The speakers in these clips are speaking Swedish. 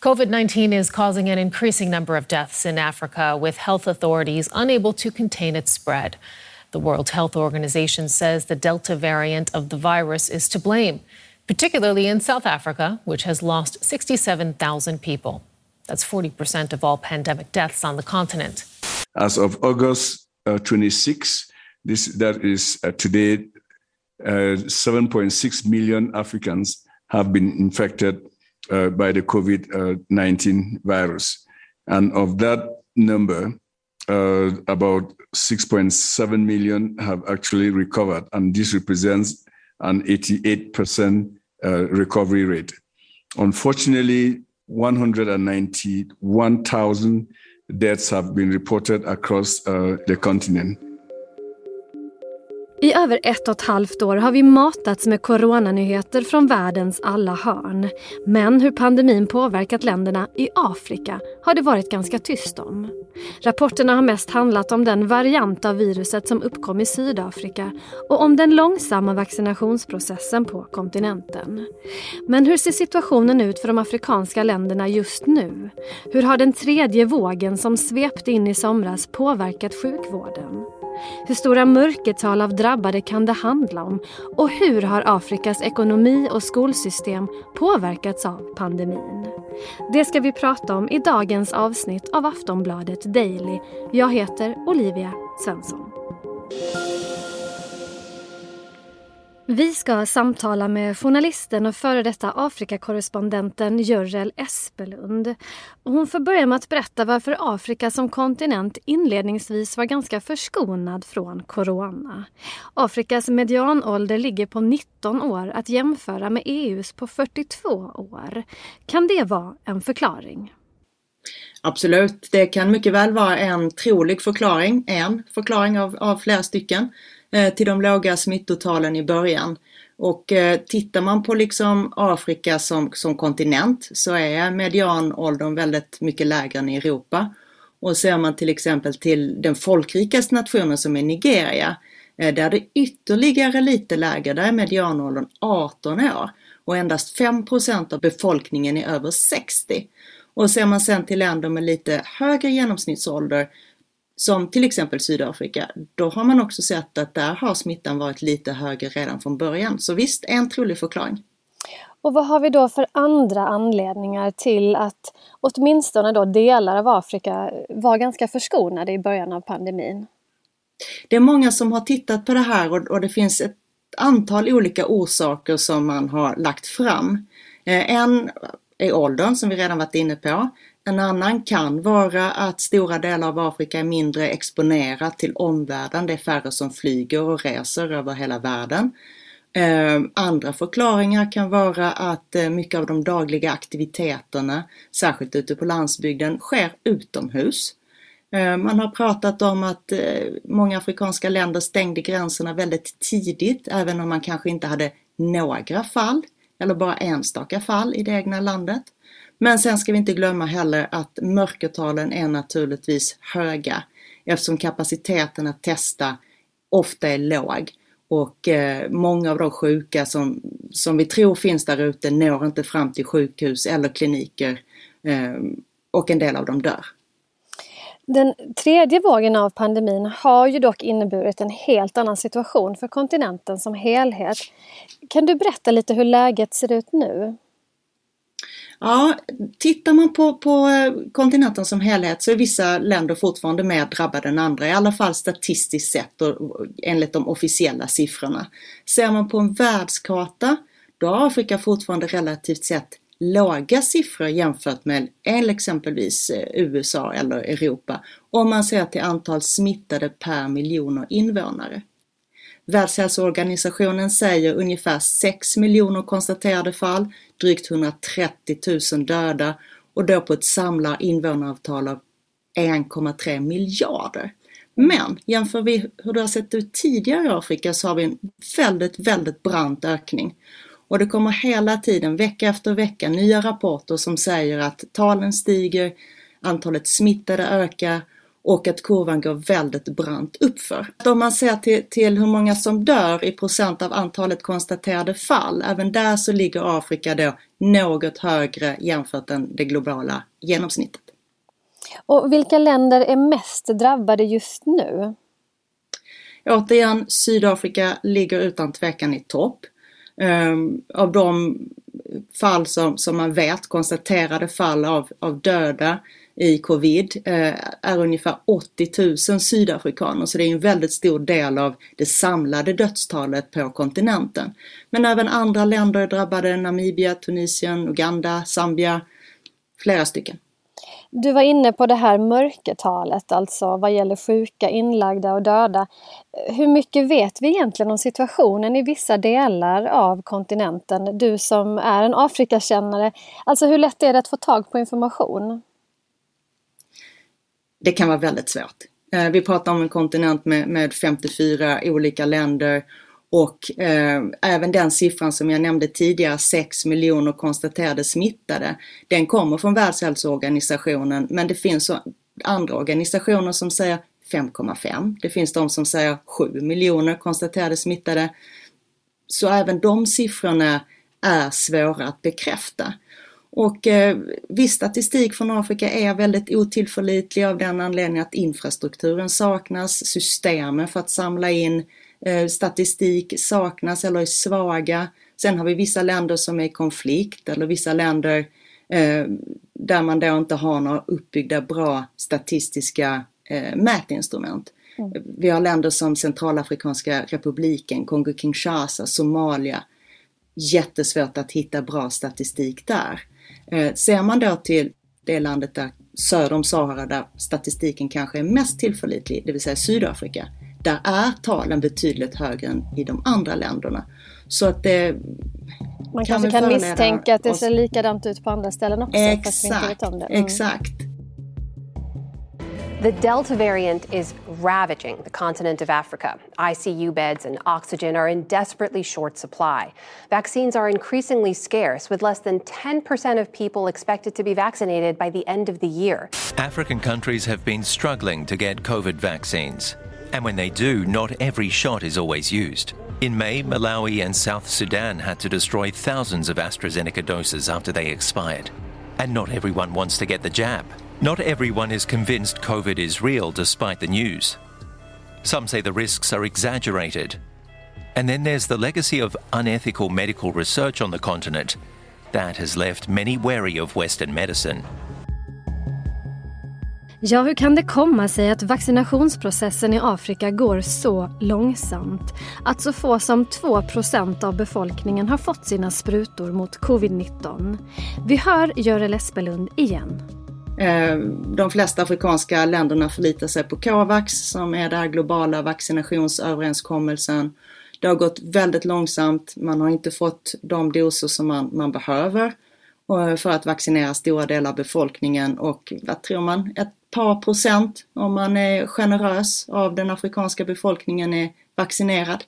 COVID 19 is causing an increasing number of deaths in Africa, with health authorities unable to contain its spread. The World Health Organization says the Delta variant of the virus is to blame, particularly in South Africa, which has lost 67,000 people. That's 40% of all pandemic deaths on the continent. As of August uh, 26, this, that is uh, today, uh, 7.6 million Africans have been infected uh, by the COVID 19 virus. And of that number, uh, about 6.7 million have actually recovered, and this represents an 88% uh, recovery rate. Unfortunately, 191,000 deaths have been reported across uh, the continent. I över ett och ett halvt år har vi matats med coronanyheter från världens alla hörn. Men hur pandemin påverkat länderna i Afrika har det varit ganska tyst om. Rapporterna har mest handlat om den variant av viruset som uppkom i Sydafrika och om den långsamma vaccinationsprocessen på kontinenten. Men hur ser situationen ut för de afrikanska länderna just nu? Hur har den tredje vågen som svepte in i somras påverkat sjukvården? Hur stora mörkertal av drabbade kan det handla om? Och hur har Afrikas ekonomi och skolsystem påverkats av pandemin? Det ska vi prata om i dagens avsnitt av Aftonbladet Daily. Jag heter Olivia Svensson. Vi ska samtala med journalisten och före detta Afrikakorrespondenten Görel Espelund. Hon får börja med att berätta varför Afrika som kontinent inledningsvis var ganska förskonad från corona. Afrikas medianålder ligger på 19 år att jämföra med EUs på 42 år. Kan det vara en förklaring? Absolut, det kan mycket väl vara en trolig förklaring, en förklaring av, av flera stycken. Eh, till de låga smittotalen i början. Och eh, tittar man på liksom Afrika som, som kontinent så är medianåldern väldigt mycket lägre än i Europa. Och ser man till exempel till den folkrikaste nationen som är Nigeria, eh, där är det ytterligare lite lägre, där är medianåldern 18 år och endast 5% av befolkningen är över 60. Och ser man sen till länder med lite högre genomsnittsålder som till exempel Sydafrika, då har man också sett att där har smittan varit lite högre redan från början. Så visst, en trolig förklaring. Och vad har vi då för andra anledningar till att åtminstone då delar av Afrika var ganska förskonade i början av pandemin? Det är många som har tittat på det här och, och det finns ett antal olika orsaker som man har lagt fram. Eh, en är åldern som vi redan varit inne på. En annan kan vara att stora delar av Afrika är mindre exponerat till omvärlden. Det är färre som flyger och reser över hela världen. Ehm, andra förklaringar kan vara att eh, mycket av de dagliga aktiviteterna, särskilt ute på landsbygden, sker utomhus. Ehm, man har pratat om att eh, många afrikanska länder stängde gränserna väldigt tidigt, även om man kanske inte hade några fall, eller bara enstaka fall i det egna landet. Men sen ska vi inte glömma heller att mörkertalen är naturligtvis höga eftersom kapaciteten att testa ofta är låg. Och eh, många av de sjuka som, som vi tror finns där ute når inte fram till sjukhus eller kliniker eh, och en del av dem dör. Den tredje vågen av pandemin har ju dock inneburit en helt annan situation för kontinenten som helhet. Kan du berätta lite hur läget ser ut nu? Ja, tittar man på, på eh, kontinenten som helhet så är vissa länder fortfarande mer drabbade än andra, i alla fall statistiskt sett och enligt de officiella siffrorna. Ser man på en världskarta, då har Afrika fortfarande relativt sett låga siffror jämfört med exempelvis eh, USA eller Europa om man ser till antal smittade per miljoner invånare. Världshälsoorganisationen säger ungefär 6 miljoner konstaterade fall, drygt 130 000 döda och då på ett samlat invånarantal av 1,3 miljarder. Men jämför vi hur det har sett ut tidigare i Afrika så har vi en väldigt, väldigt brant ökning. Och det kommer hela tiden, vecka efter vecka, nya rapporter som säger att talen stiger, antalet smittade ökar och att kurvan går väldigt brant uppför. Om man ser till, till hur många som dör i procent av antalet konstaterade fall, även där så ligger Afrika då något högre jämfört än det globala genomsnittet. Och vilka länder är mest drabbade just nu? Återigen, Sydafrika ligger utan tvekan i topp. Um, av de fall som, som man vet, konstaterade fall av, av döda i covid eh, är ungefär 80 000 sydafrikaner, så det är en väldigt stor del av det samlade dödstalet på kontinenten. Men även andra länder är drabbade, Namibia, Tunisien, Uganda, Zambia, flera stycken. Du var inne på det här mörkertalet, alltså vad gäller sjuka, inlagda och döda. Hur mycket vet vi egentligen om situationen i vissa delar av kontinenten? Du som är en Afrikakännare, alltså hur lätt är det att få tag på information? Det kan vara väldigt svårt. Eh, vi pratar om en kontinent med, med 54 olika länder och eh, även den siffran som jag nämnde tidigare, 6 miljoner konstaterade smittade, den kommer från Världshälsoorganisationen men det finns andra organisationer som säger 5,5. Det finns de som säger 7 miljoner konstaterade smittade. Så även de siffrorna är svåra att bekräfta. Och eh, viss statistik från Afrika är väldigt otillförlitlig av den anledningen att infrastrukturen saknas, systemen för att samla in Eh, statistik saknas eller är svaga. Sen har vi vissa länder som är i konflikt eller vissa länder eh, där man då inte har några uppbyggda bra statistiska eh, mätinstrument. Mm. Vi har länder som Centralafrikanska republiken, Kongo-Kinshasa, Somalia. Jättesvårt att hitta bra statistik där. Ser man då till det landet där söder om Sahara där statistiken kanske är mest tillförlitlig, det vill säga Sydafrika, där är talen betydligt högre än i de andra länderna. Så att det Man kan kanske kan misstänka att det ser likadant ut på andra ställen också exakt, fast vi inte vet om det. Mm. Exakt. The Delta variant is ravaging the continent of Africa. ICU beds and oxygen are in desperately short supply. Vaccines are increasingly scarce, with less than 10% of people expected to be vaccinated by the end of the year. African countries have been struggling to get COVID vaccines. And when they do, not every shot is always used. In May, Malawi and South Sudan had to destroy thousands of AstraZeneca doses after they expired. And not everyone wants to get the jab. Not everyone is convinced COVID is real despite the news. Some say the risks are exaggerated. And then there's the legacy of unethical medical research on the continent that has left many wary of Western medicine. Ja, hur kan det komma sig att vaccinationsprocessen i Afrika går så långsamt? Att så få som 2 av befolkningen har fått sina sprutor mot covid-19. Vi hör Görel Espelund igen. Eh, de flesta afrikanska länderna förlitar sig på Covax som är den globala vaccinationsöverenskommelsen. Det har gått väldigt långsamt, man har inte fått de doser som man, man behöver eh, för att vaccinera stora delar av befolkningen och vad tror man, ett par procent om man är generös av den afrikanska befolkningen är vaccinerad.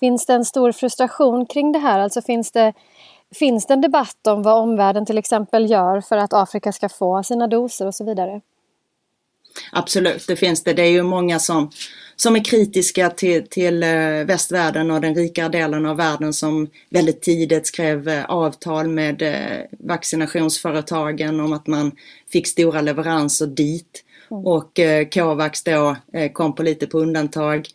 Finns det en stor frustration kring det här? Alltså finns det, finns det en debatt om vad omvärlden till exempel gör för att Afrika ska få sina doser och så vidare? Absolut, det finns det. Det är ju många som, som är kritiska till, till eh, västvärlden och den rika delen av världen som väldigt tidigt skrev eh, avtal med eh, vaccinationsföretagen om att man fick stora leveranser dit. Mm. Och Covax då kom på lite på undantag.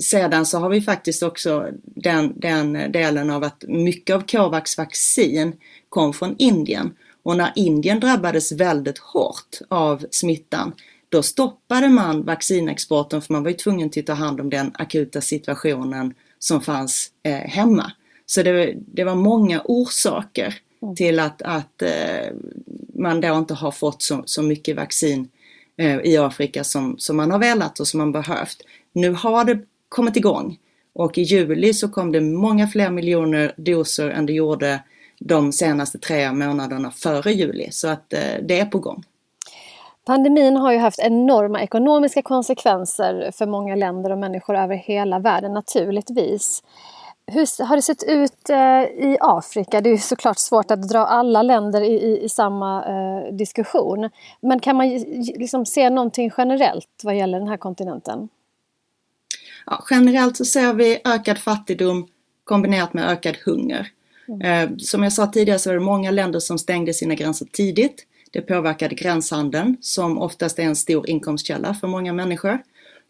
Sedan så har vi faktiskt också den, den delen av att mycket av Covax vaccin kom från Indien. Och när Indien drabbades väldigt hårt av smittan, då stoppade man vaccinexporten för man var ju tvungen att ta hand om den akuta situationen som fanns eh, hemma. Så det, det, var många orsaker mm. till att, att eh, man då inte har fått så, så mycket vaccin eh, Eh, i Afrika som, som man har velat och som man behövt. Nu har det kommit igång och i juli så kom det många fler miljoner doser än det gjorde de senaste tre månaderna före juli. Så att eh, det är på gång. Pandemin har ju haft enorma ekonomiska konsekvenser för många länder och människor över hela världen naturligtvis. Hur har det sett ut eh, i Afrika? Det är ju såklart svårt att dra alla länder i, i, i samma eh, diskussion. Men kan man liksom se någonting generellt vad gäller den här kontinenten? Ja, generellt så ser vi ökad fattigdom kombinerat med ökad hunger. Mm. Eh, som jag sa tidigare så är det många länder som stängde sina gränser tidigt. Det påverkade gränshandeln som oftast är en stor inkomstkälla för många människor.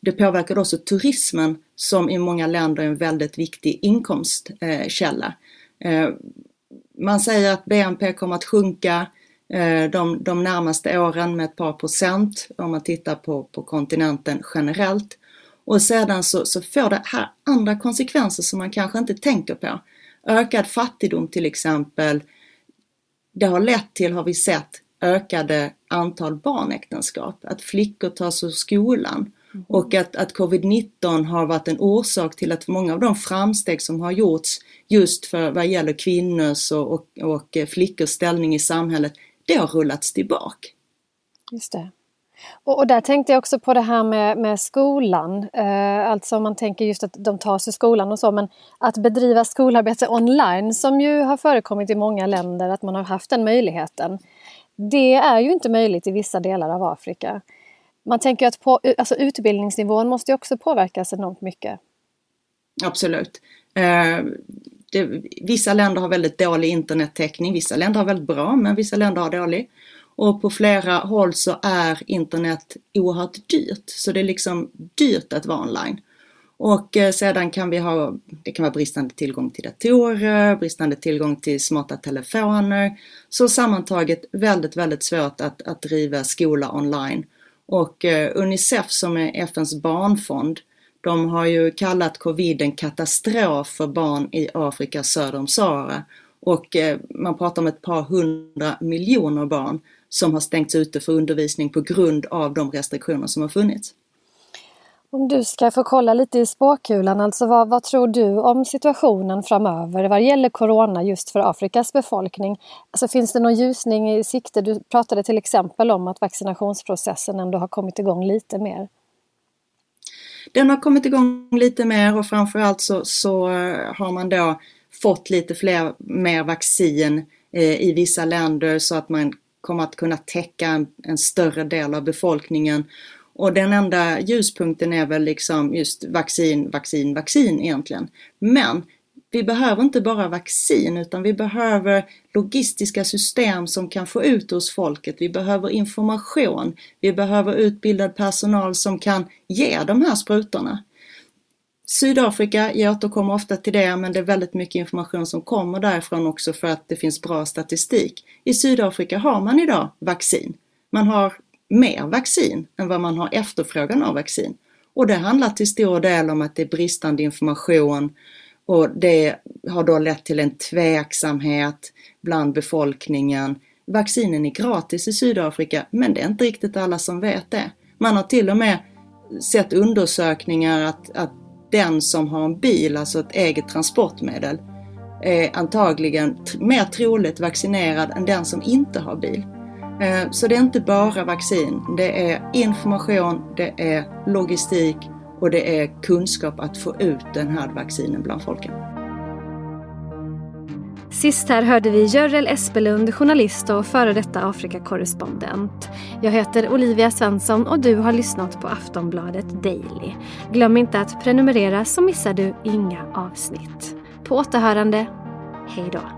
Det påverkar också turismen som i många länder är en väldigt viktig inkomstkälla. Eh, man säger att BNP kommer att sjunka eh, de, de närmaste åren med ett par procent om man tittar på, på kontinenten generellt. Och sedan så, så får det här andra konsekvenser som man kanske inte tänker på. Ökad fattigdom till exempel. Det har lett till, har vi sett, ökade antal barnäktenskap. Att flickor tas ur skolan. Mm. Och att, att covid-19 har varit en orsak till att många av de framsteg som har gjorts just för vad gäller kvinnors och, och, och flickors ställning i samhället, det har rullats tillbaka. Just det. Och, och, där tänkte jag också på det här med, med skolan. Eh, alltså om man tänker just att de tar sig skolan och så, men att bedriva skolarbete online som ju har förekommit i många länder, att man har haft den möjligheten. Det är ju inte möjligt i vissa delar av Afrika. Man tänker att på, alltså utbildningsnivån måste ju också påverkas enormt mycket. Absolut. Eh, det, vissa länder har väldigt dålig internettäckning, vissa länder har väldigt bra, men vissa länder har dålig. Och på flera håll så är internet oerhört dyrt, så det är liksom dyrt att vara online. Och eh, sedan kan vi ha, det kan vara bristande tillgång till datorer, bristande tillgång till smarta telefoner. Så sammantaget väldigt, väldigt svårt att, att driva skola online. Och eh, Unicef som är FNs barnfond, de har ju kallat covid en katastrof för barn i Afrika söder om Sahara. Och eh, man pratar om ett par hundra miljoner barn som har stängts ute för undervisning på grund av de restriktioner som har funnits. Om du ska få kolla lite i spåkulan, alltså vad, vad, tror du om situationen framöver vad gäller Corona just för Afrikas befolkning? Alltså finns det någon ljusning i sikte? Du pratade till exempel om att vaccinationsprocessen ändå har kommit igång lite mer. Den har kommit igång lite mer och framförallt så, så eh, har man då fått lite fler, mer vaccin eh, i vissa länder så att man kommer att kunna täcka en, en större del av befolkningen och den enda ljuspunkten är väl liksom just vaccin, vaccin, vaccin egentligen. Men vi behöver inte bara vaccin utan vi behöver logistiska system som kan få ut hos folket. Vi behöver information. Vi behöver utbildad personal som kan ge de här sprutorna. Sydafrika, jag återkommer ofta till det, men det är väldigt mycket information som kommer därifrån också för att det finns bra statistik. I Sydafrika har man idag vaccin. Man har mer vaccin än vad man har efterfrågan av vaccin. Och det handlar till stor del om att det är bristande information och det har då lett till en tveksamhet bland befolkningen. Vaccinen är gratis i Sydafrika, men det är inte riktigt alla som vet det. Man har till och med sett undersökningar att, att den som har en bil, alltså ett eget transportmedel, är antagligen mer troligt vaccinerad än den som inte har bil. Eh, så det är inte bara vaccin, det är information, det är logistik och det är kunskap att få ut den här vaccinen bland folken. Sist här hörde vi Görel Espelund, journalist och före detta Afrikakorrespondent. Jag heter Olivia Svensson och du har lyssnat på Aftonbladet Daily. Glöm inte att prenumerera så missar du inga avsnitt. På återhörande, hej då!